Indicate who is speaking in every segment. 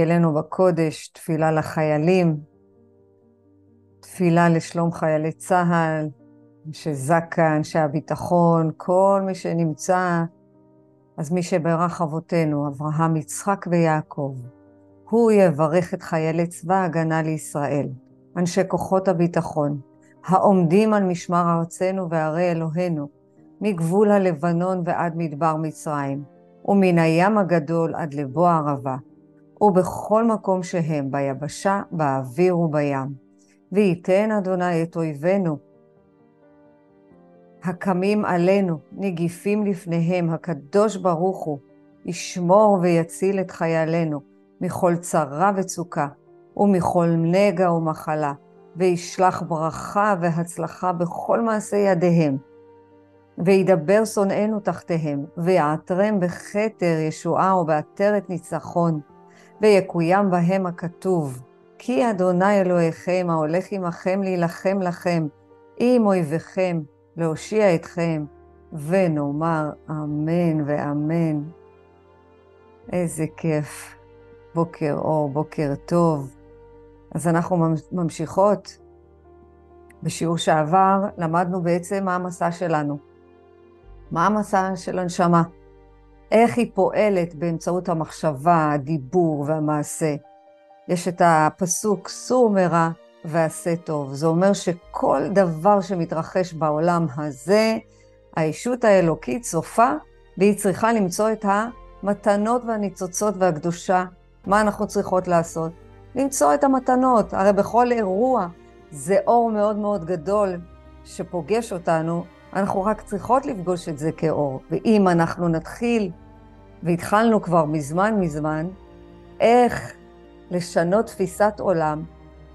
Speaker 1: אלינו בקודש, תפילה לחיילים, תפילה לשלום חיילי צה"ל, אנשי זק"א, אנשי הביטחון, כל מי שנמצא, אז מי שברך אבותינו, אברהם, יצחק ויעקב, הוא יברך את חיילי צבא ההגנה לישראל, אנשי כוחות הביטחון, העומדים על משמר ארצנו וערי אלוהינו, מגבול הלבנון ועד מדבר מצרים, ומן הים הגדול עד לבוא הערבה. ובכל מקום שהם, ביבשה, באוויר ובים. וייתן אדוני את אויבינו, הקמים עלינו, נגיפים לפניהם, הקדוש ברוך הוא, ישמור ויציל את חיילינו מכל צרה וצוקה, ומכל נגע ומחלה, וישלח ברכה והצלחה בכל מעשה ידיהם. וידבר שונאינו תחתיהם, ויעטרם בכתר ישועה ובעטרת ניצחון. ויקוים בהם הכתוב, כי אדוני אלוהיכם ההולך עמכם להילחם לכם, עם אויביכם, להושיע אתכם, ונאמר אמן ואמן. איזה כיף. בוקר אור, בוקר טוב. אז אנחנו ממשיכות. בשיעור שעבר למדנו בעצם מה המסע שלנו. מה המסע של הנשמה. איך היא פועלת באמצעות המחשבה, הדיבור והמעשה. יש את הפסוק סור מרע ועשה טוב. זה אומר שכל דבר שמתרחש בעולם הזה, הישות האלוקית צופה, והיא צריכה למצוא את המתנות והניצוצות והקדושה. מה אנחנו צריכות לעשות? למצוא את המתנות. הרי בכל אירוע זה אור מאוד מאוד גדול שפוגש אותנו, אנחנו רק צריכות לפגוש את זה כאור. ואם אנחנו נתחיל, והתחלנו כבר מזמן מזמן, איך לשנות תפיסת עולם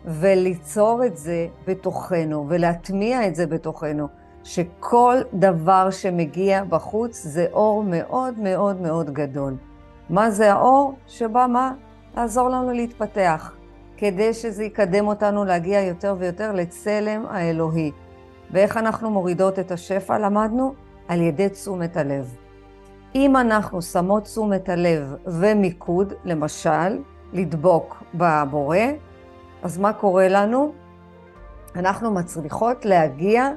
Speaker 1: וליצור את זה בתוכנו ולהטמיע את זה בתוכנו, שכל דבר שמגיע בחוץ זה אור מאוד מאוד מאוד גדול. מה זה האור? שבא מה? לעזור לנו להתפתח, כדי שזה יקדם אותנו להגיע יותר ויותר לצלם האלוהי. ואיך אנחנו מורידות את השפע, למדנו? על ידי תשומת הלב. אם אנחנו שמות תשומת הלב ומיקוד, למשל, לדבוק בבורא, אז מה קורה לנו? אנחנו מצליחות להגיע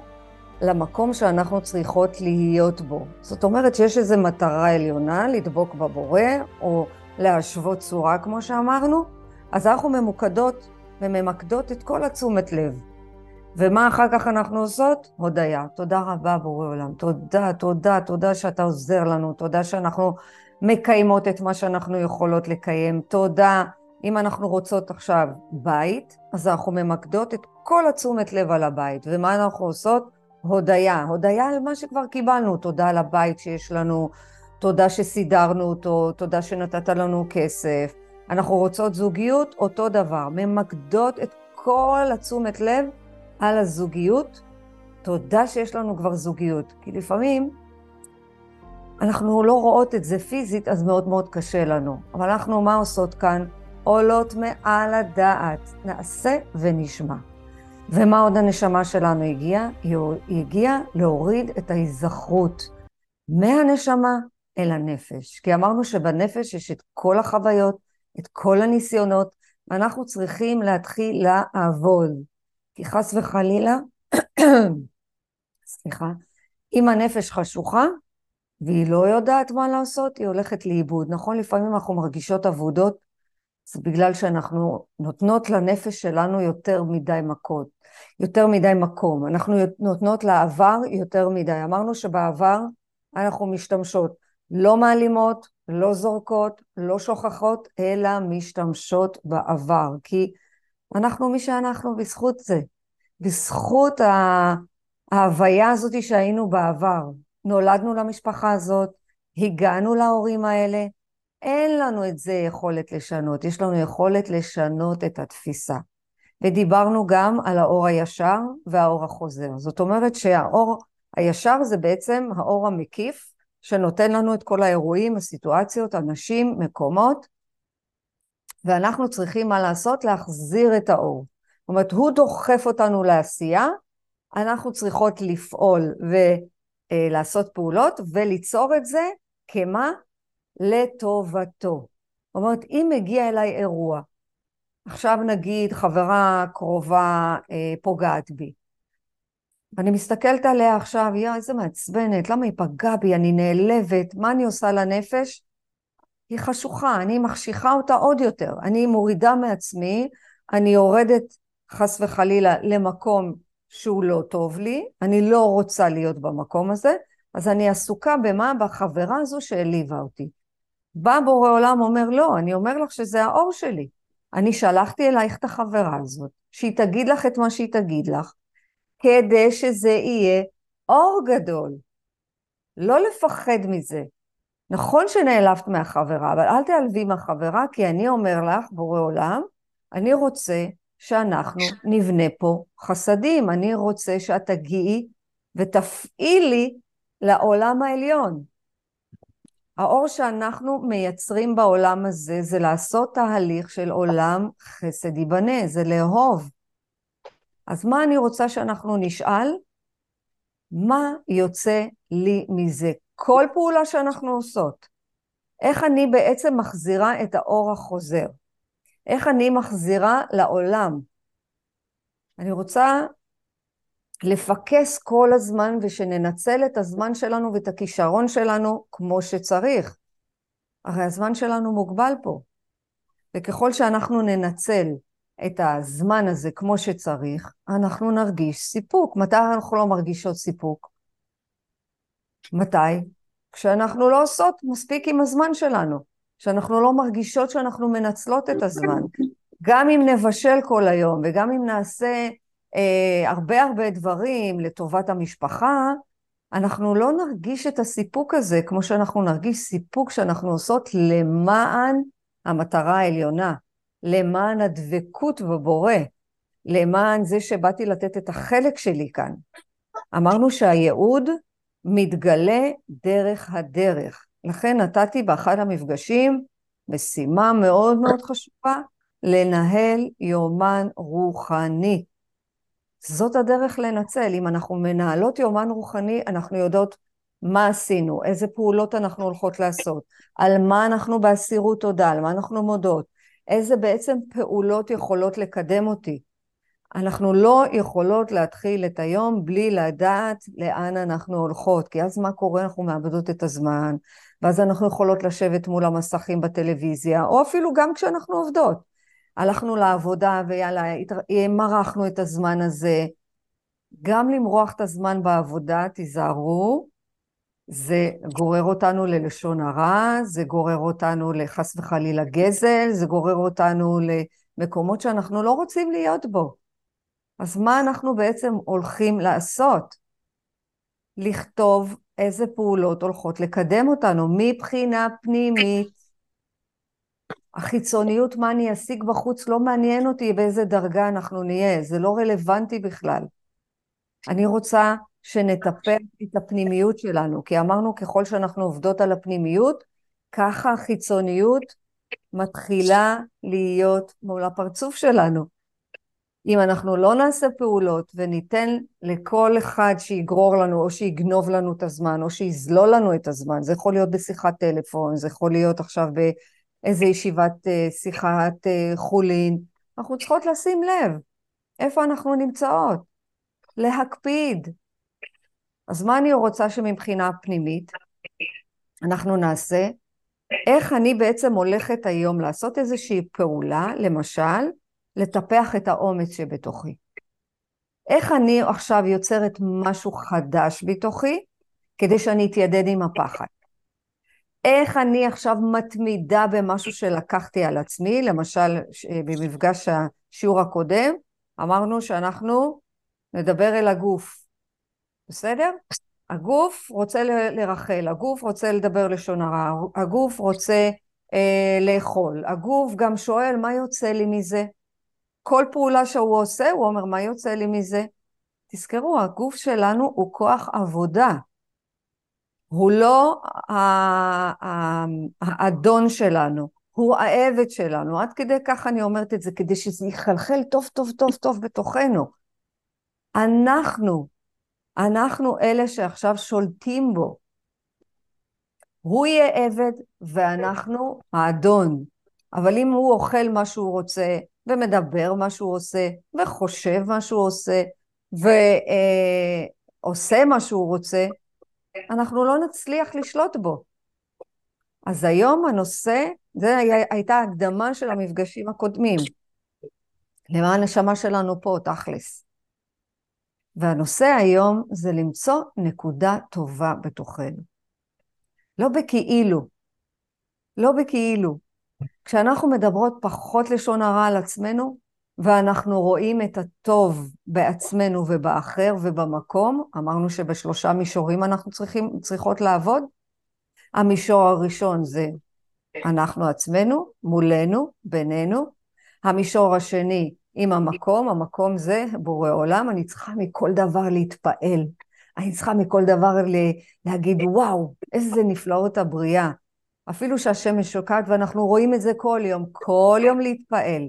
Speaker 1: למקום שאנחנו צריכות להיות בו. זאת אומרת שיש איזו מטרה עליונה, לדבוק בבורא, או להשוות צורה, כמו שאמרנו, אז אנחנו ממוקדות וממקדות את כל התשומת לב. ומה אחר כך אנחנו עושות? הודיה. תודה רבה, בורא עולם. תודה, תודה, תודה שאתה עוזר לנו, תודה שאנחנו מקיימות את מה שאנחנו יכולות לקיים. תודה. אם אנחנו רוצות עכשיו בית, אז אנחנו ממקדות את כל התשומת לב על הבית. ומה אנחנו עושות? הודיה. הודיה על מה שכבר קיבלנו. תודה על הבית שיש לנו, תודה שסידרנו אותו, תודה שנתת לנו כסף. אנחנו רוצות זוגיות, אותו דבר. ממקדות את כל התשומת לב על הזוגיות, תודה שיש לנו כבר זוגיות. כי לפעמים אנחנו לא רואות את זה פיזית, אז מאוד מאוד קשה לנו. אבל אנחנו, מה עושות כאן? עולות מעל הדעת, נעשה ונשמע. ומה עוד הנשמה שלנו הגיעה? היא הגיעה להוריד את ההיזכרות מהנשמה אל הנפש. כי אמרנו שבנפש יש את כל החוויות, את כל הניסיונות, ואנחנו צריכים להתחיל לעבוד. כי חס וחלילה, סליחה, אם הנפש חשוכה והיא לא יודעת מה לעשות, היא הולכת לאיבוד. נכון, לפעמים אנחנו מרגישות אבודות, זה בגלל שאנחנו נותנות לנפש שלנו יותר מדי מכות, יותר מדי מקום. אנחנו נותנות לעבר יותר מדי. אמרנו שבעבר אנחנו משתמשות לא מעלימות, לא זורקות, לא שוכחות, אלא משתמשות בעבר. כי אנחנו מי שאנחנו בזכות זה, בזכות ההוויה הזאת שהיינו בעבר. נולדנו למשפחה הזאת, הגענו להורים האלה, אין לנו את זה יכולת לשנות, יש לנו יכולת לשנות את התפיסה. ודיברנו גם על האור הישר והאור החוזר. זאת אומרת שהאור הישר זה בעצם האור המקיף, שנותן לנו את כל האירועים, הסיטואציות, אנשים, מקומות, ואנחנו צריכים מה לעשות? להחזיר את האור. זאת אומרת, הוא דוחף אותנו לעשייה, אנחנו צריכות לפעול ולעשות פעולות וליצור את זה כמה? לטובתו. זאת אומרת, אם מגיע אליי אירוע, עכשיו נגיד חברה קרובה אה, פוגעת בי, ואני מסתכלת עליה עכשיו, יא, איזה מעצבנת, למה היא פגעה בי, אני נעלבת, מה אני עושה לנפש? היא חשוכה, אני מחשיכה אותה עוד יותר. אני מורידה מעצמי, אני יורדת חס וחלילה למקום שהוא לא טוב לי, אני לא רוצה להיות במקום הזה, אז אני עסוקה במה? בחברה הזו שהעליבה אותי. בא בורא עולם, אומר, לא, אני אומר לך שזה האור שלי. אני שלחתי אלייך את החברה הזאת, שהיא תגיד לך את מה שהיא תגיד לך, כדי שזה יהיה אור גדול. לא לפחד מזה. נכון שנעלבת מהחברה, אבל אל תיעלבי מהחברה, כי אני אומר לך, בורא עולם, אני רוצה שאנחנו נבנה פה חסדים. אני רוצה שאת תגיעי ותפעילי לעולם העליון. האור שאנחנו מייצרים בעולם הזה זה לעשות תהליך של עולם חסד ייבנה, זה לאהוב. אז מה אני רוצה שאנחנו נשאל? מה יוצא לי מזה? כל פעולה שאנחנו עושות. איך אני בעצם מחזירה את האור החוזר? איך אני מחזירה לעולם? אני רוצה לפקס כל הזמן ושננצל את הזמן שלנו ואת הכישרון שלנו כמו שצריך. הרי הזמן שלנו מוגבל פה. וככל שאנחנו ננצל את הזמן הזה כמו שצריך, אנחנו נרגיש סיפוק. מתי אנחנו לא מרגישות סיפוק? מתי? כשאנחנו לא עושות מספיק עם הזמן שלנו, שאנחנו לא מרגישות שאנחנו מנצלות את הזמן. גם אם נבשל כל היום וגם אם נעשה אה, הרבה הרבה דברים לטובת המשפחה, אנחנו לא נרגיש את הסיפוק הזה כמו שאנחנו נרגיש סיפוק שאנחנו עושות למען המטרה העליונה, למען הדבקות בבורא, למען זה שבאתי לתת את החלק שלי כאן. אמרנו שהייעוד מתגלה דרך הדרך. לכן נתתי באחד המפגשים משימה מאוד מאוד חשובה, לנהל יומן רוחני. זאת הדרך לנצל. אם אנחנו מנהלות יומן רוחני, אנחנו יודעות מה עשינו, איזה פעולות אנחנו הולכות לעשות, על מה אנחנו באסירות תודה, על מה אנחנו מודות, איזה בעצם פעולות יכולות לקדם אותי. אנחנו לא יכולות להתחיל את היום בלי לדעת לאן אנחנו הולכות, כי אז מה קורה? אנחנו מאבדות את הזמן, ואז אנחנו יכולות לשבת מול המסכים בטלוויזיה, או אפילו גם כשאנחנו עובדות. הלכנו לעבודה ויאללה, מרחנו את הזמן הזה. גם למרוח את הזמן בעבודה, תיזהרו, זה גורר אותנו ללשון הרע, זה גורר אותנו לחס וחלילה גזל, זה גורר אותנו למקומות שאנחנו לא רוצים להיות בו. אז מה אנחנו בעצם הולכים לעשות? לכתוב איזה פעולות הולכות לקדם אותנו מבחינה פנימית. החיצוניות, מה אני אשיג בחוץ, לא מעניין אותי באיזה דרגה אנחנו נהיה, זה לא רלוונטי בכלל. אני רוצה שנטפח את הפנימיות שלנו, כי אמרנו ככל שאנחנו עובדות על הפנימיות, ככה החיצוניות מתחילה להיות מול הפרצוף שלנו. אם אנחנו לא נעשה פעולות וניתן לכל אחד שיגרור לנו או שיגנוב לנו את הזמן או שיזלול לנו את הזמן, זה יכול להיות בשיחת טלפון, זה יכול להיות עכשיו באיזה ישיבת אה, שיחת אה, חולין, אנחנו צריכות לשים לב איפה אנחנו נמצאות, להקפיד. אז מה אני רוצה שמבחינה פנימית אנחנו נעשה? איך אני בעצם הולכת היום לעשות איזושהי פעולה, למשל, לטפח את האומץ שבתוכי. איך אני עכשיו יוצרת משהו חדש בתוכי כדי שאני אתיידד עם הפחד? איך אני עכשיו מתמידה במשהו שלקחתי על עצמי, למשל במפגש השיעור הקודם, אמרנו שאנחנו נדבר אל הגוף, בסדר? הגוף רוצה לרחל, הגוף רוצה לדבר לשון הרע, הגוף רוצה אה, לאכול, הגוף גם שואל מה יוצא לי מזה? כל פעולה שהוא עושה, הוא אומר, מה יוצא לי מזה? תזכרו, הגוף שלנו הוא כוח עבודה. הוא לא האדון שלנו, הוא העבד שלנו. עד כדי כך אני אומרת את זה, כדי שזה יחלחל טוב טוב טוב טוב בתוכנו. אנחנו, אנחנו אלה שעכשיו שולטים בו. הוא יהיה עבד ואנחנו האדון. אבל אם הוא אוכל מה שהוא רוצה, ומדבר מה שהוא עושה, וחושב מה שהוא עושה, ועושה מה שהוא רוצה, אנחנו לא נצליח לשלוט בו. אז היום הנושא, זו הייתה הקדמה של המפגשים הקודמים. למה הנשמה שלנו פה, תכלס. והנושא היום זה למצוא נקודה טובה בתוכנו. לא בכאילו, לא בכאילו. כשאנחנו מדברות פחות לשון הרע על עצמנו, ואנחנו רואים את הטוב בעצמנו ובאחר ובמקום, אמרנו שבשלושה מישורים אנחנו צריכים, צריכות לעבוד. המישור הראשון זה אנחנו עצמנו, מולנו, בינינו. המישור השני עם המקום, המקום זה בורא עולם, אני צריכה מכל דבר להתפעל. אני צריכה מכל דבר להגיד, וואו, איזה נפלאות הבריאה. אפילו שהשמש שוקעת, ואנחנו רואים את זה כל יום, כל יום להתפעל.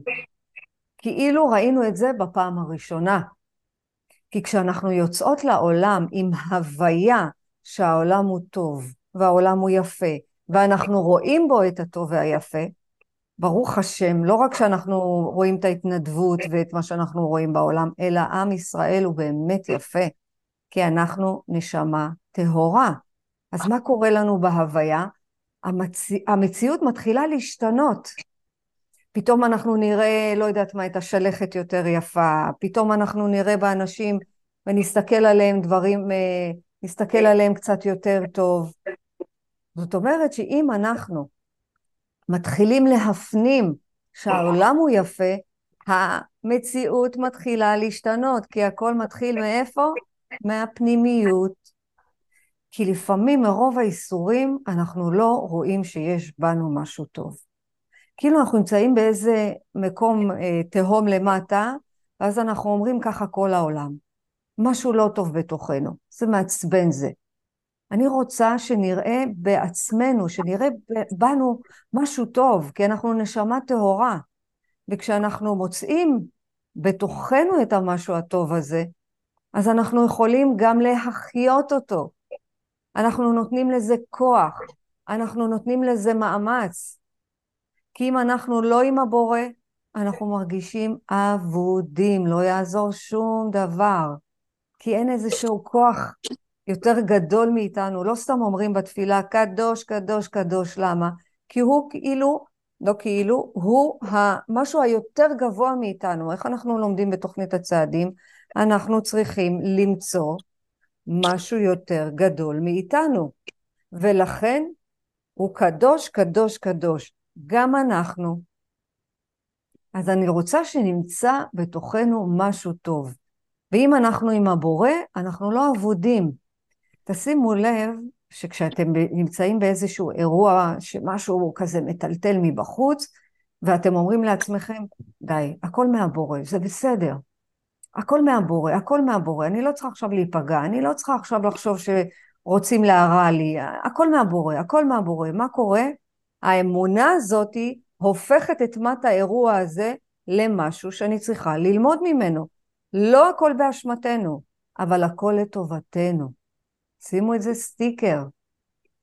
Speaker 1: כאילו ראינו את זה בפעם הראשונה. כי כשאנחנו יוצאות לעולם עם הוויה שהעולם הוא טוב, והעולם הוא יפה, ואנחנו רואים בו את הטוב והיפה, ברוך השם, לא רק שאנחנו רואים את ההתנדבות ואת מה שאנחנו רואים בעולם, אלא עם ישראל הוא באמת יפה, כי אנחנו נשמה טהורה. אז מה קורה לנו בהוויה? המצ... המציאות מתחילה להשתנות. פתאום אנחנו נראה, לא יודעת מה, את השלכת יותר יפה, פתאום אנחנו נראה באנשים ונסתכל עליהם דברים, אה, נסתכל עליהם קצת יותר טוב. זאת אומרת שאם אנחנו מתחילים להפנים שהעולם הוא יפה, המציאות מתחילה להשתנות, כי הכל מתחיל מאיפה? מהפנימיות. כי לפעמים מרוב האיסורים אנחנו לא רואים שיש בנו משהו טוב. כאילו אנחנו נמצאים באיזה מקום אה, תהום למטה, ואז אנחנו אומרים ככה כל העולם. משהו לא טוב בתוכנו, זה מעצבן זה. אני רוצה שנראה בעצמנו, שנראה בנו משהו טוב, כי אנחנו נשמה טהורה. וכשאנחנו מוצאים בתוכנו את המשהו הטוב הזה, אז אנחנו יכולים גם להחיות אותו. אנחנו נותנים לזה כוח, אנחנו נותנים לזה מאמץ. כי אם אנחנו לא עם הבורא, אנחנו מרגישים אבודים, לא יעזור שום דבר. כי אין איזשהו כוח יותר גדול מאיתנו. לא סתם אומרים בתפילה, קדוש, קדוש, קדוש. למה? כי הוא כאילו, לא כאילו, הוא המשהו היותר גבוה מאיתנו. איך אנחנו לומדים בתוכנית הצעדים? אנחנו צריכים למצוא משהו יותר גדול מאיתנו. ולכן הוא קדוש, קדוש, קדוש. גם אנחנו. אז אני רוצה שנמצא בתוכנו משהו טוב. ואם אנחנו עם הבורא, אנחנו לא אבודים. תשימו לב שכשאתם נמצאים באיזשהו אירוע שמשהו כזה מטלטל מבחוץ, ואתם אומרים לעצמכם, די, הכל מהבורא, זה בסדר. הכל מהבורא, הכל מהבורא, אני לא צריכה עכשיו להיפגע, אני לא צריכה עכשיו לחשוב שרוצים להרע לי, הכל מהבורא, הכל מהבורא. מה קורה? האמונה הזאתי הופכת את מת האירוע הזה למשהו שאני צריכה ללמוד ממנו. לא הכל באשמתנו, אבל הכל לטובתנו. שימו את זה סטיקר.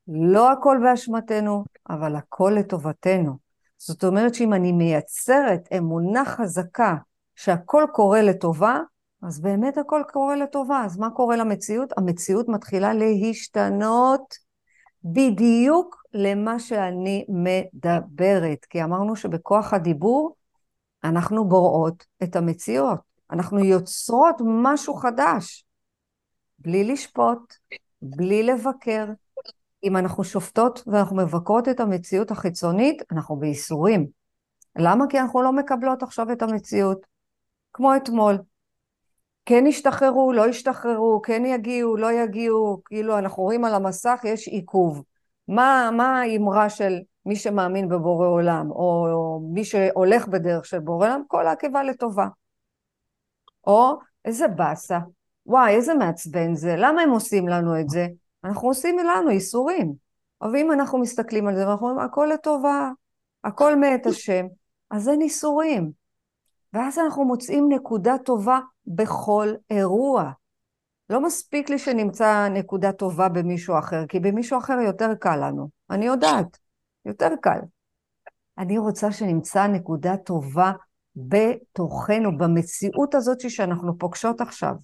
Speaker 1: לא הכל באשמתנו, אבל הכל לטובתנו. זאת אומרת שאם אני מייצרת אמונה חזקה שהכל קורה לטובה, אז באמת הכל קורה לטובה. אז מה קורה למציאות? המציאות מתחילה להשתנות בדיוק למה שאני מדברת. כי אמרנו שבכוח הדיבור אנחנו בוראות את המציאות. אנחנו יוצרות משהו חדש, בלי לשפוט, בלי לבקר. אם אנחנו שופטות ואנחנו מבקרות את המציאות החיצונית, אנחנו בייסורים. למה? כי אנחנו לא מקבלות עכשיו את המציאות. כמו אתמול. כן ישתחררו, לא ישתחררו, כן יגיעו, לא יגיעו, כאילו אנחנו רואים על המסך, יש עיכוב. מה, מה האמרה של מי שמאמין בבורא עולם, או, או מי שהולך בדרך של בורא עולם? כל העקבה לטובה. או איזה באסה, וואי, איזה מעצבן זה, למה הם עושים לנו את זה? אנחנו עושים לנו ייסורים. אבל אם אנחנו מסתכלים על זה ואנחנו אומרים, הכל לטובה, הכל מאת השם, אז אין ייסורים. ואז אנחנו מוצאים נקודה טובה בכל אירוע. לא מספיק לי שנמצא נקודה טובה במישהו אחר, כי במישהו אחר יותר קל לנו. אני יודעת, יותר קל. אני רוצה שנמצא נקודה טובה בתוכנו, במציאות הזאת שאנחנו פוגשות עכשיו.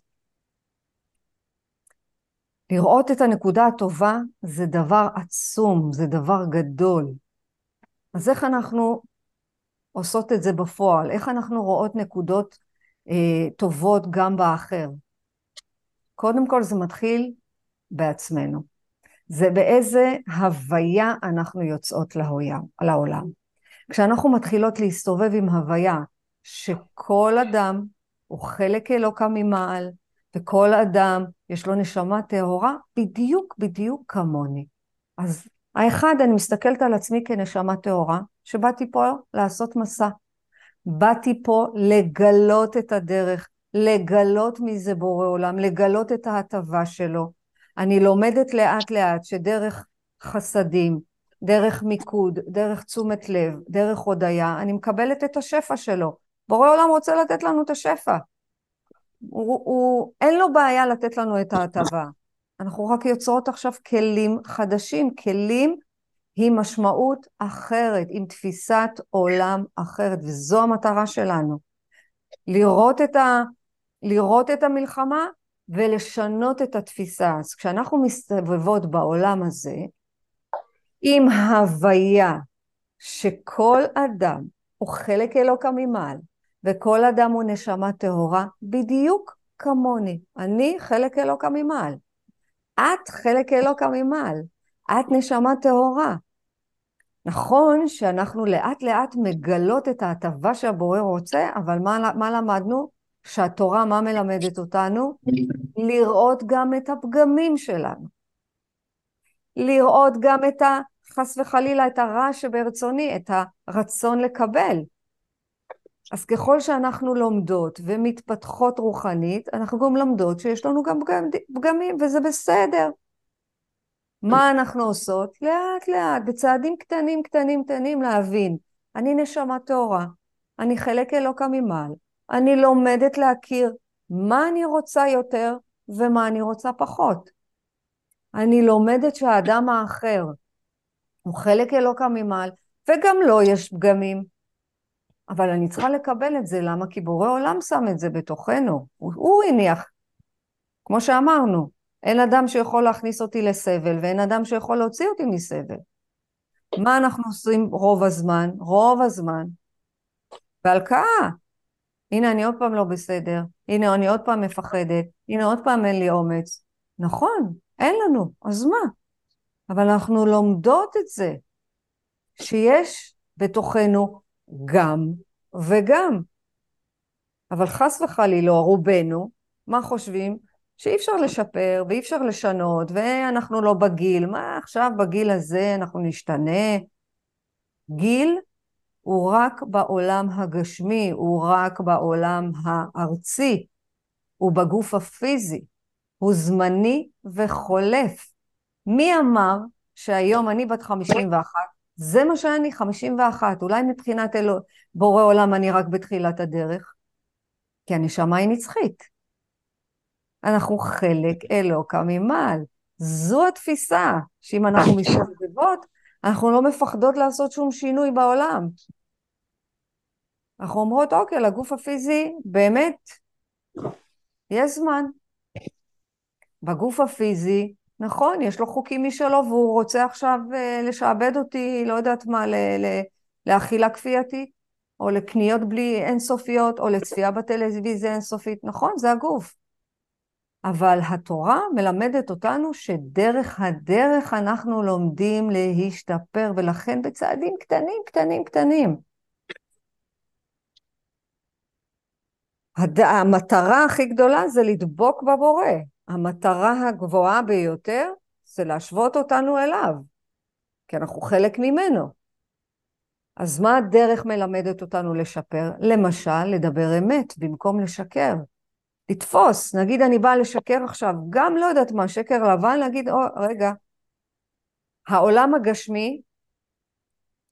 Speaker 1: לראות את הנקודה הטובה זה דבר עצום, זה דבר גדול. אז איך אנחנו עושות את זה בפועל? איך אנחנו רואות נקודות אה, טובות גם באחר? קודם כל זה מתחיל בעצמנו. זה באיזה הוויה אנחנו יוצאות להוים, לעולם. כשאנחנו מתחילות להסתובב עם הוויה שכל אדם הוא חלק אלוקה ממעל, וכל אדם יש לו נשמה טהורה בדיוק בדיוק כמוני. אז האחד, אני מסתכלת על עצמי כנשמה טהורה, שבאתי פה לעשות מסע. באתי פה לגלות את הדרך, לגלות מי זה בורא עולם, לגלות את ההטבה שלו. אני לומדת לאט לאט שדרך חסדים, דרך מיקוד, דרך תשומת לב, דרך הודיה, אני מקבלת את השפע שלו. בורא עולם רוצה לתת לנו את השפע. הוא, הוא, אין לו בעיה לתת לנו את ההטבה. אנחנו רק יוצרות עכשיו כלים חדשים, כלים עם משמעות אחרת, עם תפיסת עולם אחרת, וזו המטרה שלנו. לראות את, ה, לראות את המלחמה ולשנות את התפיסה. אז כשאנחנו מסתובבות בעולם הזה, עם הוויה שכל אדם הוא חלק אלוקא ממעל, וכל אדם הוא נשמה טהורה, בדיוק כמוני. אני חלק אלוקא ממעל. את חלק אלוקא ממעל. את נשמה טהורה. נכון שאנחנו לאט לאט מגלות את ההטבה שהבורא רוצה, אבל מה, מה למדנו? שהתורה, מה מלמדת אותנו? לראות גם את הפגמים שלנו. לראות גם את ה... חס וחלילה, את הרע שברצוני, את הרצון לקבל. אז ככל שאנחנו לומדות ומתפתחות רוחנית, אנחנו גם לומדות שיש לנו גם פגמים, וזה בסדר. מה אנחנו עושות? לאט לאט, בצעדים קטנים קטנים קטנים להבין. אני נשמה טהורה, אני חלק אלוקא ממעל, אני לומדת להכיר מה אני רוצה יותר ומה אני רוצה פחות. אני לומדת שהאדם האחר הוא חלק אלוקא ממעל, וגם לו יש פגמים. אבל אני צריכה לקבל את זה, למה? כי בורא עולם שם את זה בתוכנו, הוא, הוא הניח. כמו שאמרנו, אין אדם שיכול להכניס אותי לסבל, ואין אדם שיכול להוציא אותי מסבל. מה אנחנו עושים רוב הזמן? רוב הזמן. בהלקאה. הנה, אני עוד פעם לא בסדר, הנה, אני עוד פעם מפחדת, הנה, עוד פעם אין לי אומץ. נכון, אין לנו, אז מה? אבל אנחנו לומדות את זה, שיש בתוכנו גם וגם. אבל חס וחלילה, רובנו, מה חושבים? שאי אפשר לשפר ואי אפשר לשנות, ואנחנו לא בגיל, מה עכשיו בגיל הזה אנחנו נשתנה? גיל הוא רק בעולם הגשמי, הוא רק בעולם הארצי, הוא בגוף הפיזי, הוא זמני וחולף. מי אמר שהיום אני בת 51, זה מה שאני, 51, אולי מבחינת אלו, בורא עולם אני רק בתחילת הדרך, כי הנשמה היא נצחית. אנחנו חלק אלוקא ממעל. זו התפיסה, שאם אנחנו מסתובבות, אנחנו לא מפחדות לעשות שום שינוי בעולם. אנחנו אומרות, אוקיי, לגוף הפיזי באמת יש זמן. בגוף הפיזי נכון, יש לו חוקים משלו והוא רוצה עכשיו uh, לשעבד אותי, לא יודעת מה, לאכילה כפייתית, או לקניות בלי אינסופיות, או לצפייה בטלוויזיה אינסופית. נכון, זה הגוף. אבל התורה מלמדת אותנו שדרך הדרך אנחנו לומדים להשתפר, ולכן בצעדים קטנים, קטנים, קטנים. הד... המטרה הכי גדולה זה לדבוק בבורא. המטרה הגבוהה ביותר זה להשוות אותנו אליו, כי אנחנו חלק ממנו. אז מה הדרך מלמדת אותנו לשפר? למשל, לדבר אמת במקום לשקר. לתפוס, נגיד אני באה לשקר עכשיו, גם לא יודעת מה, שקר לבן, להגיד, או, רגע, העולם הגשמי,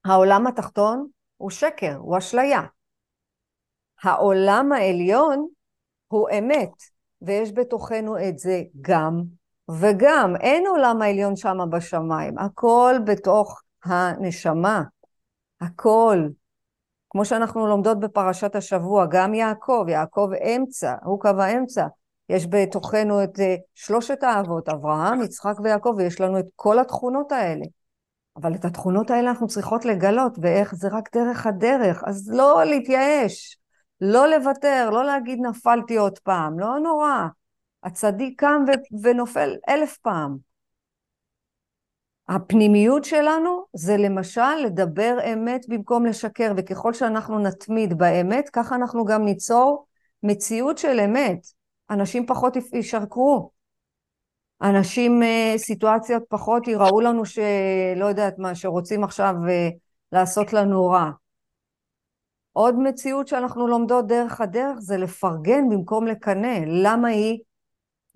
Speaker 1: העולם התחתון, הוא שקר, הוא אשליה. העולם העליון הוא אמת. ויש בתוכנו את זה גם וגם. אין עולם העליון שם בשמיים, הכל בתוך הנשמה. הכל. כמו שאנחנו לומדות בפרשת השבוע, גם יעקב, יעקב אמצע, הוא קו האמצע. יש בתוכנו את אה, שלושת האבות, אברהם, יצחק ויעקב, ויש לנו את כל התכונות האלה. אבל את התכונות האלה אנחנו צריכות לגלות, ואיך זה רק דרך הדרך. אז לא להתייאש, לא לוותר, לא להגיד נפלתי עוד פעם, לא נורא. הצדיק קם ו- ונופל אלף פעם. הפנימיות שלנו זה למשל לדבר אמת במקום לשקר, וככל שאנחנו נתמיד באמת, ככה אנחנו גם ניצור מציאות של אמת. אנשים פחות ישקרו. אנשים, אה, סיטואציות פחות יראו לנו שלא יודעת מה, שרוצים עכשיו אה, לעשות לנו רע. עוד מציאות שאנחנו לומדות דרך הדרך זה לפרגן במקום לקנא. למה היא?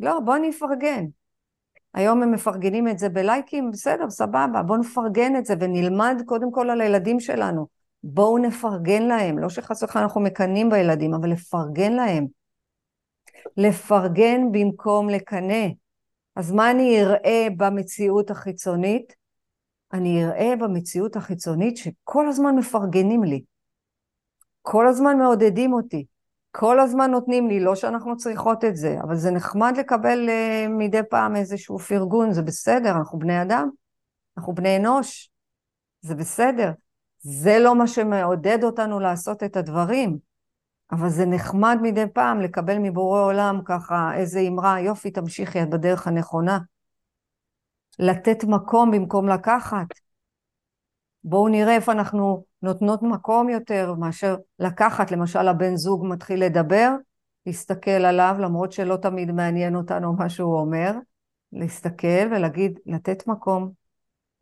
Speaker 1: לא, בוא אני אפרגן. היום הם מפרגנים את זה בלייקים, בסדר, סבבה, בואו נפרגן את זה ונלמד קודם כל על הילדים שלנו. בואו נפרגן להם, לא שחס וחלילה אנחנו מקנאים בילדים, אבל לפרגן להם. לפרגן במקום לקנא. אז מה אני אראה במציאות החיצונית? אני אראה במציאות החיצונית שכל הזמן מפרגנים לי. כל הזמן מעודדים אותי. כל הזמן נותנים לי, לא שאנחנו צריכות את זה, אבל זה נחמד לקבל uh, מדי פעם איזשהו פרגון, זה בסדר, אנחנו בני אדם, אנחנו בני אנוש, זה בסדר. זה לא מה שמעודד אותנו לעשות את הדברים, אבל זה נחמד מדי פעם לקבל מבורא עולם ככה איזה אמרה, יופי, תמשיכי, את בדרך הנכונה. לתת מקום במקום לקחת. בואו נראה איפה אנחנו נותנות מקום יותר מאשר לקחת, למשל הבן זוג מתחיל לדבר, להסתכל עליו, למרות שלא תמיד מעניין אותנו מה שהוא אומר, להסתכל ולהגיד, לתת מקום,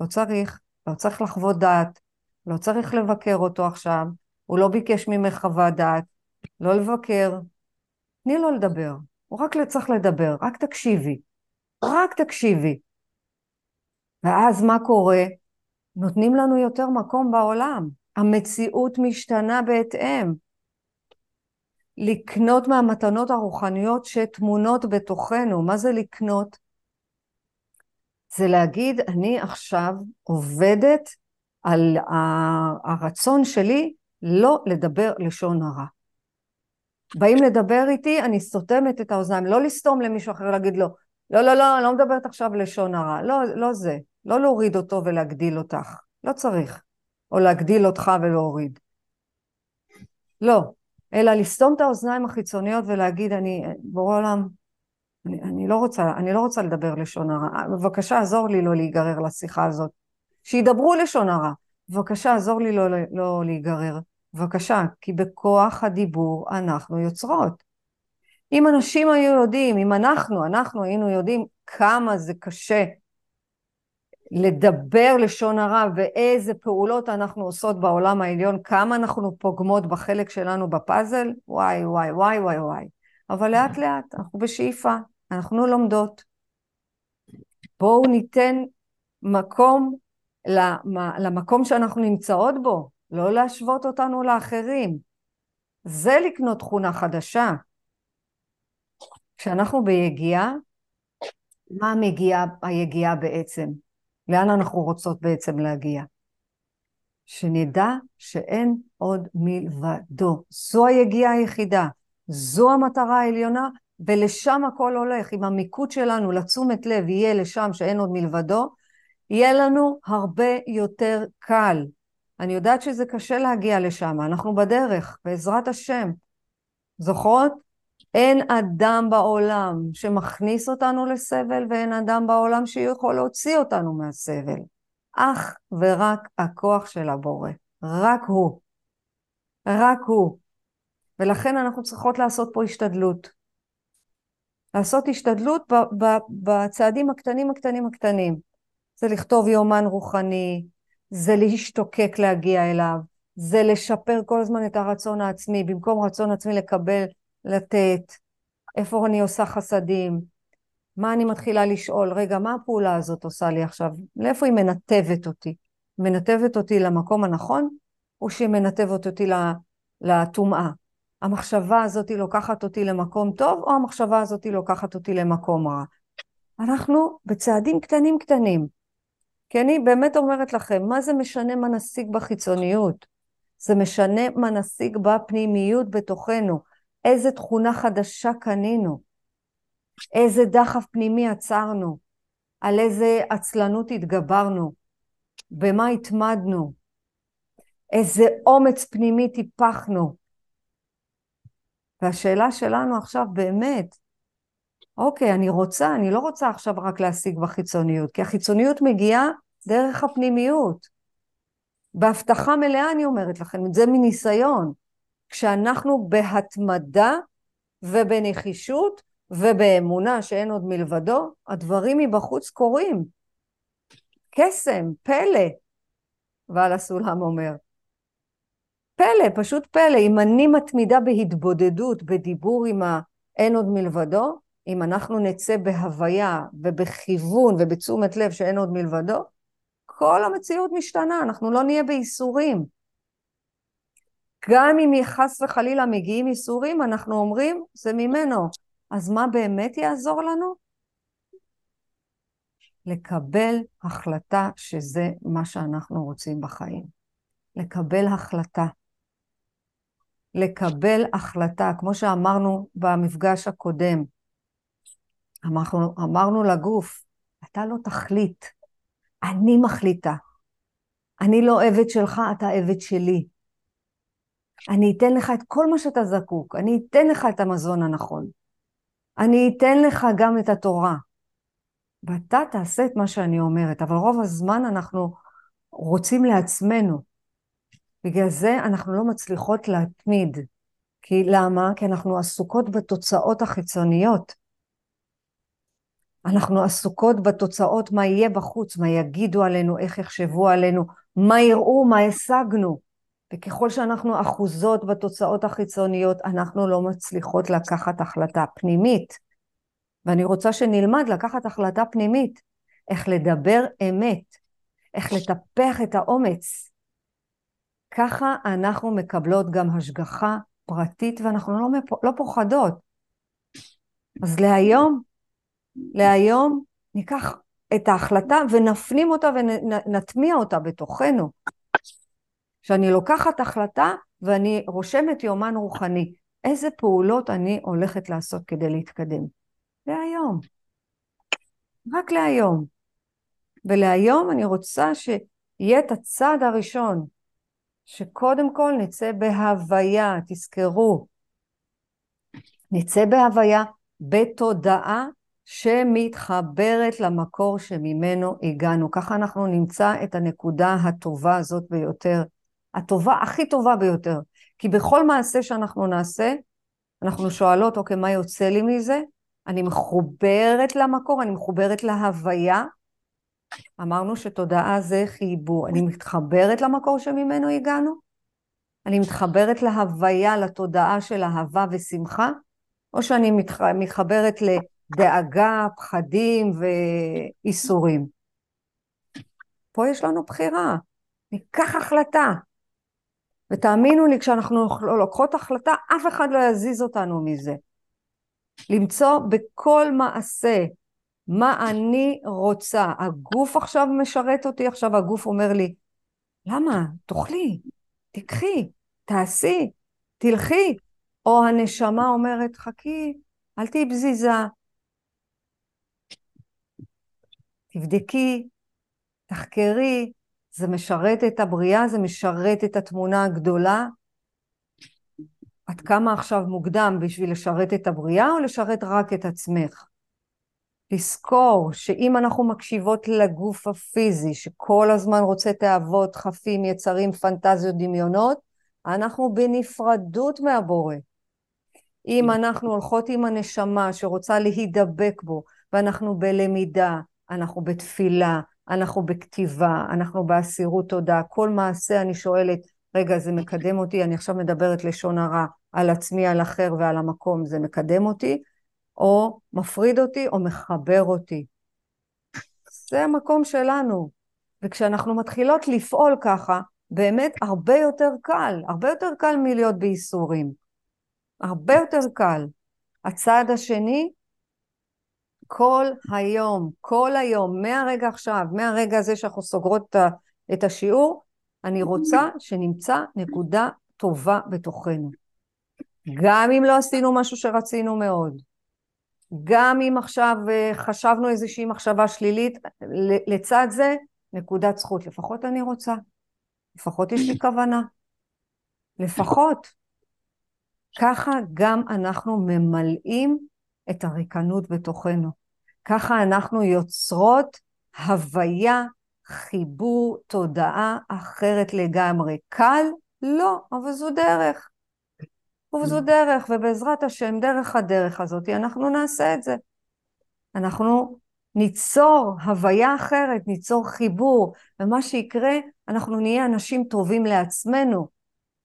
Speaker 1: לא צריך, לא צריך לחוות דעת, לא צריך לבקר אותו עכשיו, הוא לא ביקש ממך חוות דעת, לא לבקר, תני לו לדבר, הוא רק צריך לדבר, רק תקשיבי, רק תקשיבי. ואז מה קורה? נותנים לנו יותר מקום בעולם. המציאות משתנה בהתאם. לקנות מהמתנות הרוחניות שטמונות בתוכנו. מה זה לקנות? זה להגיד, אני עכשיו עובדת על הרצון שלי לא לדבר לשון הרע. באים לדבר איתי, אני סותמת את האוזניים, לא לסתום למישהו אחר, להגיד לו, לא, לא, לא, אני לא מדברת עכשיו לשון הרע. לא, לא זה. לא להוריד אותו ולהגדיל אותך. לא צריך. או להגדיל אותך ולהוריד. לא. אלא לסתום את האוזניים החיצוניות ולהגיד, אני, בורא עולם, אני, אני, לא רוצה, אני לא רוצה לדבר לשון הרע. בבקשה, עזור לי לא להיגרר לשיחה הזאת. שידברו לשון הרע. בבקשה, עזור לי לא, לא להיגרר. בבקשה, כי בכוח הדיבור אנחנו יוצרות. אם אנשים היו יודעים, אם אנחנו, אנחנו היינו יודעים כמה זה קשה לדבר לשון הרע ואיזה פעולות אנחנו עושות בעולם העליון, כמה אנחנו פוגמות בחלק שלנו בפאזל, וואי וואי וואי וואי וואי. אבל לאט לאט, אנחנו בשאיפה, אנחנו לומדות. בואו ניתן מקום למקום שאנחנו נמצאות בו, לא להשוות אותנו לאחרים. זה לקנות תכונה חדשה. כשאנחנו ביגיעה, מה מגיעה היגיעה בעצם? לאן אנחנו רוצות בעצם להגיע? שנדע שאין עוד מלבדו. זו היגיעה היחידה, זו המטרה העליונה, ולשם הכל הולך. אם המיקוד שלנו לתשומת לב יהיה לשם שאין עוד מלבדו, יהיה לנו הרבה יותר קל. אני יודעת שזה קשה להגיע לשם, אנחנו בדרך, בעזרת השם. זוכרות? אין אדם בעולם שמכניס אותנו לסבל ואין אדם בעולם שיכול להוציא אותנו מהסבל. אך ורק הכוח של הבורא. רק הוא. רק הוא. ולכן אנחנו צריכות לעשות פה השתדלות. לעשות השתדלות בצעדים הקטנים הקטנים הקטנים. זה לכתוב יומן רוחני, זה להשתוקק להגיע אליו, זה לשפר כל הזמן את הרצון העצמי, במקום רצון עצמי לקבל לתת, איפה אני עושה חסדים, מה אני מתחילה לשאול, רגע, מה הפעולה הזאת עושה לי עכשיו? לאיפה היא מנתבת אותי? מנתבת אותי למקום הנכון, או שהיא מנתבת אותי לטומאה? המחשבה הזאת לוקחת אותי למקום טוב, או המחשבה הזאת לוקחת אותי למקום רע? אנחנו בצעדים קטנים קטנים. כי אני באמת אומרת לכם, מה זה משנה מה נשיג בחיצוניות? זה משנה מה נשיג בפנימיות בתוכנו, איזה תכונה חדשה קנינו, איזה דחף פנימי עצרנו, על איזה עצלנות התגברנו, במה התמדנו, איזה אומץ פנימי טיפחנו. והשאלה שלנו עכשיו באמת, אוקיי, אני רוצה, אני לא רוצה עכשיו רק להשיג בחיצוניות, כי החיצוניות מגיעה דרך הפנימיות. בהבטחה מלאה אני אומרת לכם, זה מניסיון. כשאנחנו בהתמדה ובנחישות ובאמונה שאין עוד מלבדו, הדברים מבחוץ קורים. קסם, פלא, ועל הסולם אומר. פלא, פשוט פלא. אם אני מתמידה בהתבודדות, בדיבור עם האין עוד מלבדו, אם אנחנו נצא בהוויה ובכיוון ובתשומת לב שאין עוד מלבדו, כל המציאות משתנה, אנחנו לא נהיה בייסורים. גם אם חס וחלילה מגיעים ייסורים, אנחנו אומרים, זה ממנו. אז מה באמת יעזור לנו? לקבל החלטה שזה מה שאנחנו רוצים בחיים. לקבל החלטה. לקבל החלטה, כמו שאמרנו במפגש הקודם. אמרנו, אמרנו לגוף, אתה לא תחליט, אני מחליטה. אני לא עבד שלך, אתה עבד שלי. אני אתן לך את כל מה שאתה זקוק, אני אתן לך את המזון הנכון. אני אתן לך גם את התורה. ואתה תעשה את מה שאני אומרת, אבל רוב הזמן אנחנו רוצים לעצמנו. בגלל זה אנחנו לא מצליחות להתמיד. כי למה? כי אנחנו עסוקות בתוצאות החיצוניות. אנחנו עסוקות בתוצאות מה יהיה בחוץ, מה יגידו עלינו, איך יחשבו עלינו, מה יראו, מה השגנו. וככל שאנחנו אחוזות בתוצאות החיצוניות, אנחנו לא מצליחות לקחת החלטה פנימית. ואני רוצה שנלמד לקחת החלטה פנימית, איך לדבר אמת, איך לטפח את האומץ. ככה אנחנו מקבלות גם השגחה פרטית ואנחנו לא, לא פוחדות. אז להיום, להיום ניקח את ההחלטה ונפנים אותה ונטמיע אותה בתוכנו. שאני לוקחת החלטה ואני רושמת יומן רוחני. איזה פעולות אני הולכת לעשות כדי להתקדם? להיום. רק להיום. ולהיום אני רוצה שיהיה את הצעד הראשון, שקודם כל נצא בהוויה, תזכרו, נצא בהוויה בתודעה שמתחברת למקור שממנו הגענו. ככה אנחנו נמצא את הנקודה הטובה הזאת ביותר, הטובה, הכי טובה ביותר. כי בכל מעשה שאנחנו נעשה, אנחנו שואלות, אוקיי, מה יוצא לי מזה? אני מחוברת למקור, אני מחוברת להוויה. אמרנו שתודעה זה חיבור. אני מתחברת למקור שממנו הגענו? אני מתחברת להוויה, לתודעה של אהבה ושמחה? או שאני מתח... מתחברת לדאגה, פחדים ואיסורים? פה יש לנו בחירה. ניקח החלטה. ותאמינו לי, כשאנחנו לוקחות החלטה, אף אחד לא יזיז אותנו מזה. למצוא בכל מעשה מה אני רוצה. הגוף עכשיו משרת אותי, עכשיו הגוף אומר לי, למה? תאכלי, תיקחי, תעשי, תלכי. או הנשמה אומרת, חכי, אל תהיי בזיזה. תבדקי, תחקרי, זה משרת את הבריאה, זה משרת את התמונה הגדולה, עד כמה עכשיו מוקדם בשביל לשרת את הבריאה או לשרת רק את עצמך? לזכור שאם אנחנו מקשיבות לגוף הפיזי, שכל הזמן רוצה תאוות, חפים, יצרים, פנטזיות, דמיונות, אנחנו בנפרדות מהבורא. אם אנחנו הולכות עם הנשמה שרוצה להידבק בו, ואנחנו בלמידה, אנחנו בתפילה, אנחנו בכתיבה, אנחנו באסירות תודה, כל מעשה אני שואלת, רגע, זה מקדם אותי, אני עכשיו מדברת לשון הרע על עצמי, על אחר ועל המקום, זה מקדם אותי, או מפריד אותי, או מחבר אותי. זה המקום שלנו. וכשאנחנו מתחילות לפעול ככה, באמת הרבה יותר קל, הרבה יותר קל מלהיות בייסורים. הרבה יותר קל. הצעד השני, כל היום, כל היום, מהרגע עכשיו, מהרגע הזה שאנחנו סוגרות את השיעור, אני רוצה שנמצא נקודה טובה בתוכנו. גם אם לא עשינו משהו שרצינו מאוד, גם אם עכשיו אה, חשבנו איזושהי מחשבה שלילית, לצד זה נקודת זכות. לפחות אני רוצה, לפחות יש לי כוונה, לפחות. ככה גם אנחנו ממלאים את הריקנות בתוכנו. ככה אנחנו יוצרות הוויה, חיבור, תודעה אחרת לגמרי. קל? לא, אבל זו דרך. וזו דרך, ובעזרת השם, דרך הדרך הזאת, אנחנו נעשה את זה. אנחנו ניצור הוויה אחרת, ניצור חיבור, ומה שיקרה, אנחנו נהיה אנשים טובים לעצמנו,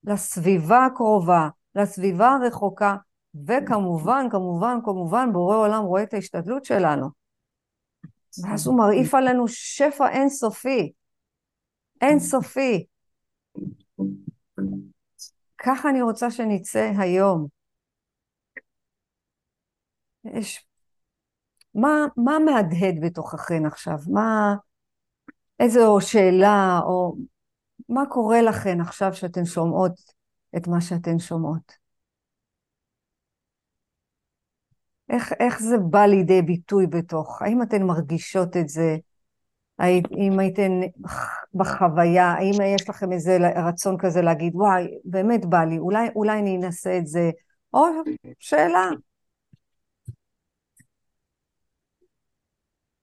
Speaker 1: לסביבה הקרובה, לסביבה הרחוקה, וכמובן, כמובן, כמובן, בורא עולם רואה את ההשתדלות שלנו. ואז הוא מרעיף עלינו שפע אינסופי. אינסופי. ככה אני רוצה שנצא היום. יש... מה, מה מהדהד בתוככן עכשיו? מה... איזו שאלה, או מה קורה לכן עכשיו שאתן שומעות את מה שאתן שומעות? איך, איך זה בא לידי ביטוי בתוך? האם אתן מרגישות את זה? אם הייתן בחוויה, האם יש לכם איזה רצון כזה להגיד, וואי, באמת בא לי, אולי, אולי אני אנסה את זה, או שאלה.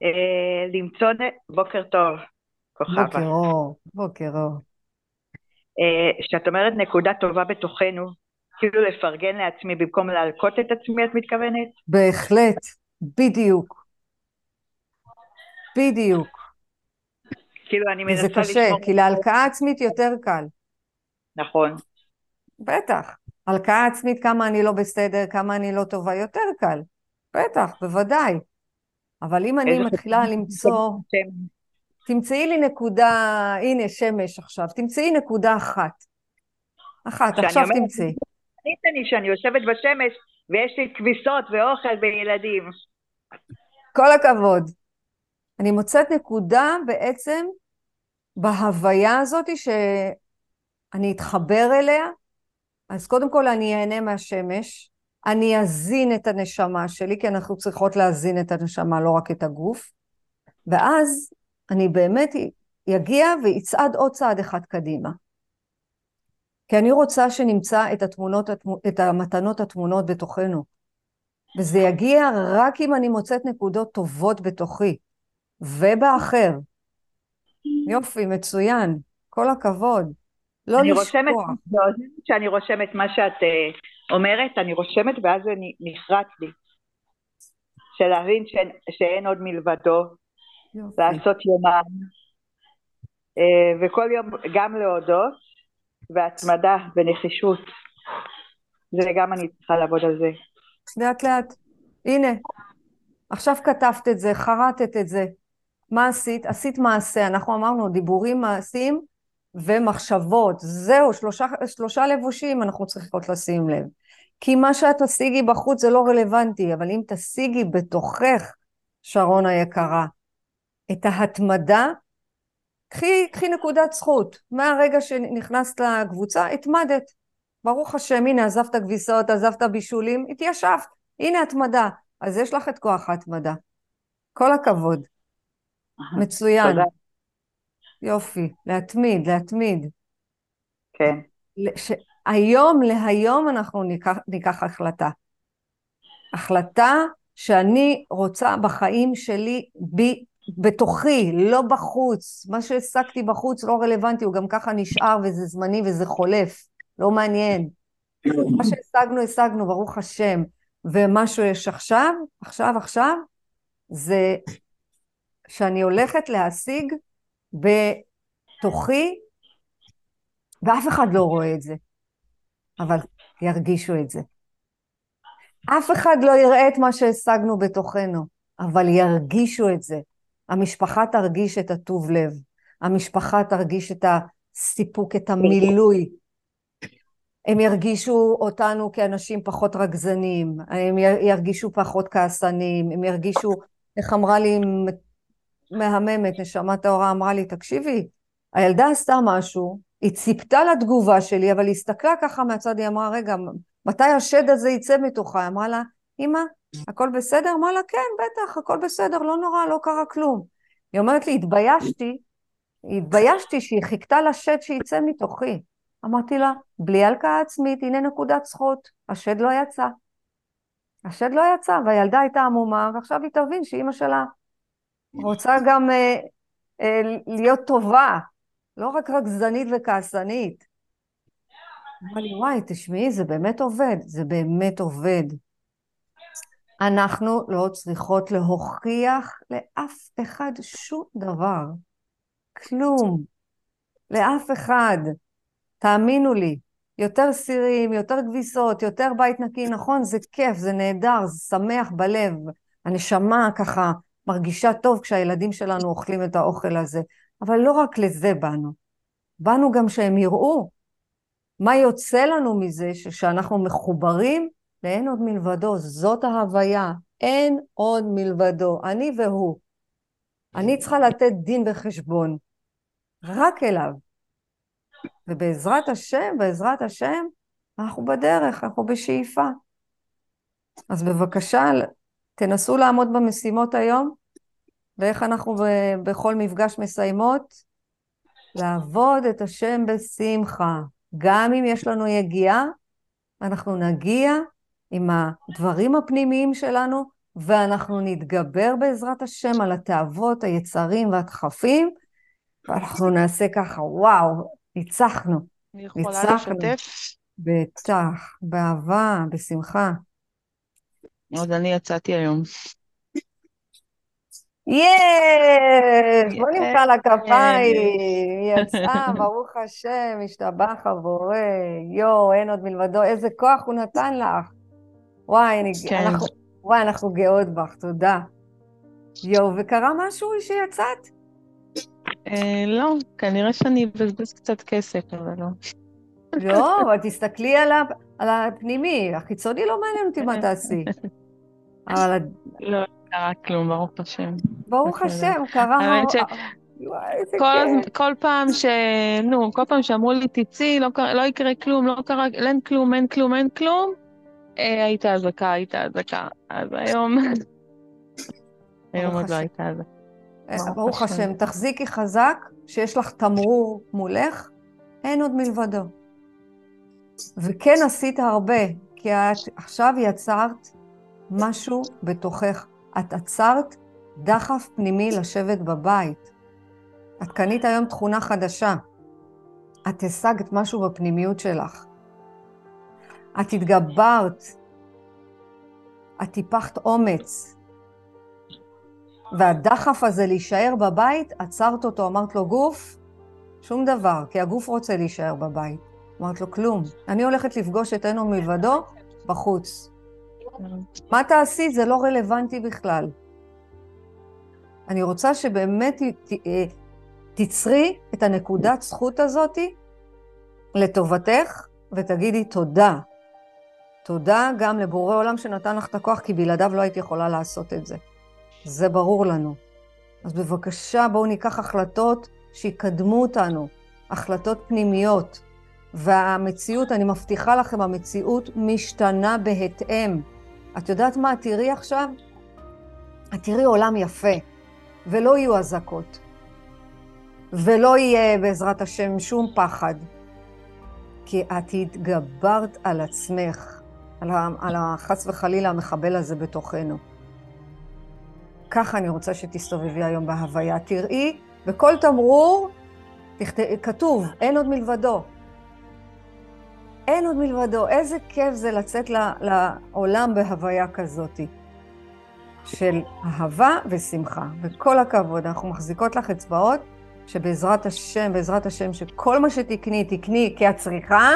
Speaker 2: אה, למצוא, בוקר טוב,
Speaker 1: כוכבה. בוקר אור, בוקר אור.
Speaker 2: כשאת אומרת נקודה טובה בתוכנו, כאילו לפרגן לעצמי במקום להלקוט את עצמי, את מתכוונת?
Speaker 1: בהחלט, בדיוק. בדיוק.
Speaker 2: כאילו אני מנסה
Speaker 1: לשמור... זה קשה, כי להלקאה עצמית יותר קל.
Speaker 2: נכון.
Speaker 1: בטח. הלקאה עצמית, כמה אני לא בסדר, כמה אני לא טובה, יותר קל. בטח, בוודאי. אבל אם אני מתחילה למצוא... תמצאי לי נקודה, הנה שמש עכשיו, תמצאי נקודה אחת. אחת, עכשיו אומרת, תמצאי.
Speaker 2: אני שאני יושבת בשמש ויש לי כביסות ואוכל וילדים.
Speaker 1: כל הכבוד. אני מוצאת נקודה בעצם בהוויה הזאת שאני אתחבר אליה, אז קודם כל אני אהנה מהשמש, אני אזין את הנשמה שלי, כי אנחנו צריכות להזין את הנשמה, לא רק את הגוף, ואז אני באמת אגיע ויצעד עוד צעד אחד קדימה. כי אני רוצה שנמצא את, התמונות, את המתנות התמונות בתוכנו. וזה יגיע רק אם אני מוצאת נקודות טובות בתוכי ובאחר. יופי, מצוין, כל הכבוד. לא
Speaker 2: אני
Speaker 1: לשכוח.
Speaker 2: רושמת, כשאני רושמת מה שאת uh, אומרת, אני רושמת ואז זה נחרץ לי. של להבין שאין, שאין עוד מלבדו, יופי. לעשות יומן, uh, וכל יום גם להודות, והתמדה ונחישות. זה גם אני צריכה לעבוד על זה.
Speaker 1: לאט לאט. הנה, עכשיו כתבת את זה, חרטת את זה. מה עשית? עשית מעשה. אנחנו אמרנו דיבורים מעשיים ומחשבות. זהו, שלושה, שלושה לבושים אנחנו צריכות לשים לב. כי מה שאת תשיגי בחוץ זה לא רלוונטי, אבל אם תשיגי בתוכך, שרון היקרה, את ההתמדה, קחי, קחי נקודת זכות. מהרגע שנכנסת לקבוצה, התמדת. ברוך השם, הנה, עזבת כביסות, עזבת בישולים, התיישבת. הנה התמדה. אז יש לך את כוח ההתמדה. כל הכבוד. מצוין. תודה. יופי, להתמיד, להתמיד.
Speaker 2: כן.
Speaker 1: ש... היום להיום אנחנו ניקח, ניקח החלטה. החלטה שאני רוצה בחיים שלי בי, בתוכי, לא בחוץ. מה שהעסקתי בחוץ לא רלוונטי, הוא גם ככה נשאר וזה זמני וזה חולף, לא מעניין. מה שהשגנו, השגנו, ברוך השם. ומה שיש עכשיו, עכשיו, עכשיו, זה שאני הולכת להשיג בתוכי, ואף אחד לא רואה את זה, אבל ירגישו את זה. אף אחד לא יראה את מה שהשגנו בתוכנו, אבל ירגישו את זה. המשפחה תרגיש את הטוב לב, המשפחה תרגיש את הסיפוק, את המילוי. הם ירגישו אותנו כאנשים פחות רגזנים, הם ירגישו פחות כעסנים, הם ירגישו איך אמרה לי מהממת, נשמה טהורה אמרה לי, תקשיבי, הילדה עשתה משהו, היא ציפתה לתגובה שלי, אבל היא הסתכלה ככה מהצד, היא אמרה, רגע, מתי השד הזה יצא מתוכה? היא אמרה לה, אמא, הכל בסדר? אמרה לה, כן, בטח, הכל בסדר, לא נורא, לא קרה כלום. היא אומרת לי, התביישתי, התביישתי שהיא חיכתה לשד שיצא מתוכי. אמרתי לה, בלי הלקאה עצמית, הנה נקודת זכות, השד לא יצא. השד לא יצא, והילדה הייתה עמומה, ועכשיו היא תבין שאימא שלה רוצה גם אה, אה, להיות טובה, לא רק רגזנית וכעסנית. אמרה לי, וואי, תשמעי, זה באמת עובד, זה באמת עובד. אנחנו לא צריכות להוכיח לאף אחד שום דבר. כלום. לאף אחד. תאמינו לי, יותר סירים, יותר כביסות, יותר בית נקי, נכון, זה כיף, זה נהדר, זה שמח בלב. הנשמה ככה מרגישה טוב כשהילדים שלנו אוכלים את האוכל הזה. אבל לא רק לזה באנו. באנו גם שהם יראו מה יוצא לנו מזה שאנחנו מחוברים לאין עוד מלבדו. זאת ההוויה, אין עוד מלבדו, אני והוא. אני צריכה לתת דין וחשבון, רק אליו. ובעזרת השם, בעזרת השם, אנחנו בדרך, אנחנו בשאיפה. אז בבקשה, תנסו לעמוד במשימות היום, ואיך אנחנו בכל מפגש מסיימות? לעבוד את השם בשמחה. גם אם יש לנו יגיעה, אנחנו נגיע עם הדברים הפנימיים שלנו, ואנחנו נתגבר בעזרת השם על התאוות, היצרים והדחפים, ואנחנו נעשה ככה, וואו, ניצחנו.
Speaker 3: אני יכולה לשתף?
Speaker 1: בטח, באהבה, בשמחה.
Speaker 3: אז אני יצאתי היום.
Speaker 1: יש! בוא נמחא לה כפיים. יצאה, ברוך השם, השתבח הבורא. יואו, אין עוד מלבדו. איזה כוח הוא נתן לך. וואי, אני, כן. אנחנו, וואי, אנחנו גאות בך, תודה. יואו, וקרה משהו שיצאת?
Speaker 3: אה, לא, כנראה שאני אבזבז קצת כסף, אבל לא.
Speaker 1: לא, אבל תסתכלי על, על הפנימי, החיצוני לא מעניין אותי מה תעשי.
Speaker 3: אבל... לא קרה כלום, ברוך השם.
Speaker 1: ברוך השם, קרה...
Speaker 3: האמת ש... כל, פעם ש... נו, כל פעם שאמרו לי, תצאי, לא, לא יקרה כלום, לא קרה, אין כלום, אין כלום, אין כלום, אה, היית אזעקה, היית אזעקה. אז היום... היום עוד לא הייתה אזעקה.
Speaker 1: אה, ברוך השם, תחזיקי חזק, שיש לך תמרור מולך, אין עוד מלבדו. וכן עשית הרבה, כי את עכשיו יצרת משהו בתוכך. את עצרת דחף פנימי לשבת בבית. את קנית היום תכונה חדשה. את השגת משהו בפנימיות שלך. את התגברת. את טיפחת אומץ. והדחף הזה להישאר בבית, עצרת אותו, אמרת לו, גוף, שום דבר, כי הגוף רוצה להישאר בבית. אמרת לו, כלום. אני הולכת לפגוש את אינו מלבדו בחוץ. מה תעשי? זה לא רלוונטי בכלל. אני רוצה שבאמת אה, תצרי את הנקודת זכות הזאת לטובתך, ותגידי תודה. תודה גם לבורא עולם שנתן לך את הכוח, כי בלעדיו לא הייתי יכולה לעשות את זה. זה ברור לנו. אז בבקשה, בואו ניקח החלטות שיקדמו אותנו, החלטות פנימיות. והמציאות, אני מבטיחה לכם, המציאות משתנה בהתאם. את יודעת מה? תראי עכשיו, תראי עולם יפה, ולא יהיו אזעקות, ולא יהיה בעזרת השם שום פחד, כי את התגברת על עצמך, על החס וחלילה המחבל הזה בתוכנו. ככה אני רוצה שתסתובבי היום בהוויה. תראי, בכל תמרור תכת... כתוב, אין עוד מלבדו. אין עוד מלבדו. איזה כיף זה לצאת לעולם בהוויה כזאת של אהבה ושמחה. וכל הכבוד, אנחנו מחזיקות לך אצבעות, שבעזרת השם, בעזרת השם, שכל מה שתקני, תקני כי את צריכה,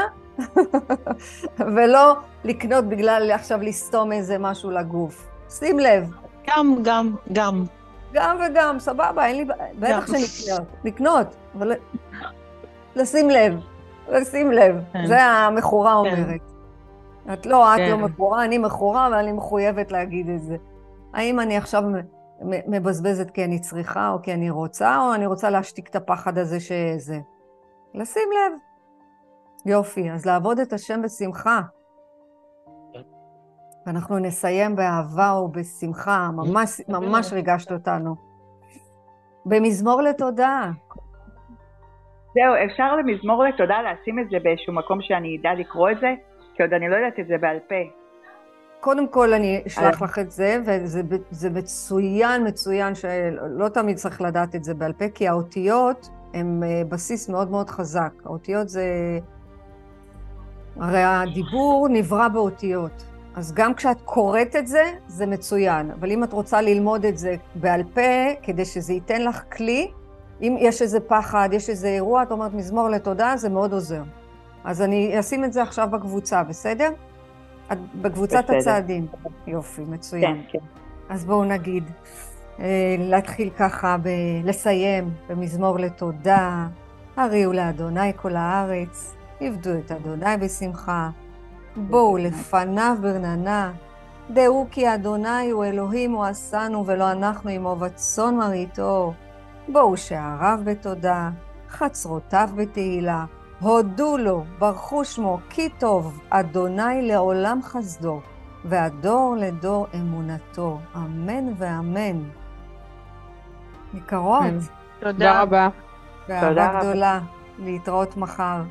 Speaker 1: ולא לקנות בגלל עכשיו לסתום איזה משהו לגוף. שים לב,
Speaker 3: גם, גם, גם.
Speaker 1: גם וגם, סבבה, אין לי... בטח שנקנות, לקנות, אבל לשים לב, לשים לב. כן. זה המכורה כן. אומרת. את לא, את לא כן. מכורה, אני מכורה, ואני מחויבת להגיד את זה. האם אני עכשיו מבזבזת כי אני צריכה, או כי אני רוצה, או אני רוצה להשתיק את הפחד הזה שזה. לשים לב. יופי, אז לעבוד את השם בשמחה. ואנחנו נסיים באהבה ובשמחה, ממש, ממש ריגשת אותנו. במזמור לתודה.
Speaker 2: זהו, אפשר למזמור לתודה לשים את זה באיזשהו מקום שאני אדע לקרוא את זה? כי עוד אני לא יודעת את זה בעל פה.
Speaker 1: קודם כל אני אשלח לך את זה, וזה מצוין, מצוין, שלא תמיד צריך לדעת את זה בעל פה, כי האותיות הן אה, בסיס מאוד מאוד חזק. האותיות זה... הרי הדיבור נברא באותיות. אז גם כשאת קוראת את זה, זה מצוין. אבל אם את רוצה ללמוד את זה בעל פה, כדי שזה ייתן לך כלי, אם יש איזה פחד, יש איזה אירוע, את אומרת מזמור לתודה, זה מאוד עוזר. אז אני אשים את זה עכשיו בקבוצה, בסדר? את בקבוצת בסדר. הצעדים. יופי, מצוין. כן, כן. אז בואו נגיד, אה, להתחיל ככה, ב- לסיים במזמור לתודה, הריעו לאדוני כל הארץ, עבדו את אדוני בשמחה, בואו לפניו ברננה, דעו כי אדוני הוא אלוהים הוא עשנו ולא אנחנו עמו בצאן מרעיתו. בואו שעריו בתודה, חצרותיו בתהילה, הודו לו, ברכו שמו, כי טוב, אדוני לעולם חסדו, והדור לדור אמונתו. אמן ואמן. יקרות.
Speaker 3: תודה רבה.
Speaker 1: באהבה גדולה. להתראות מחר.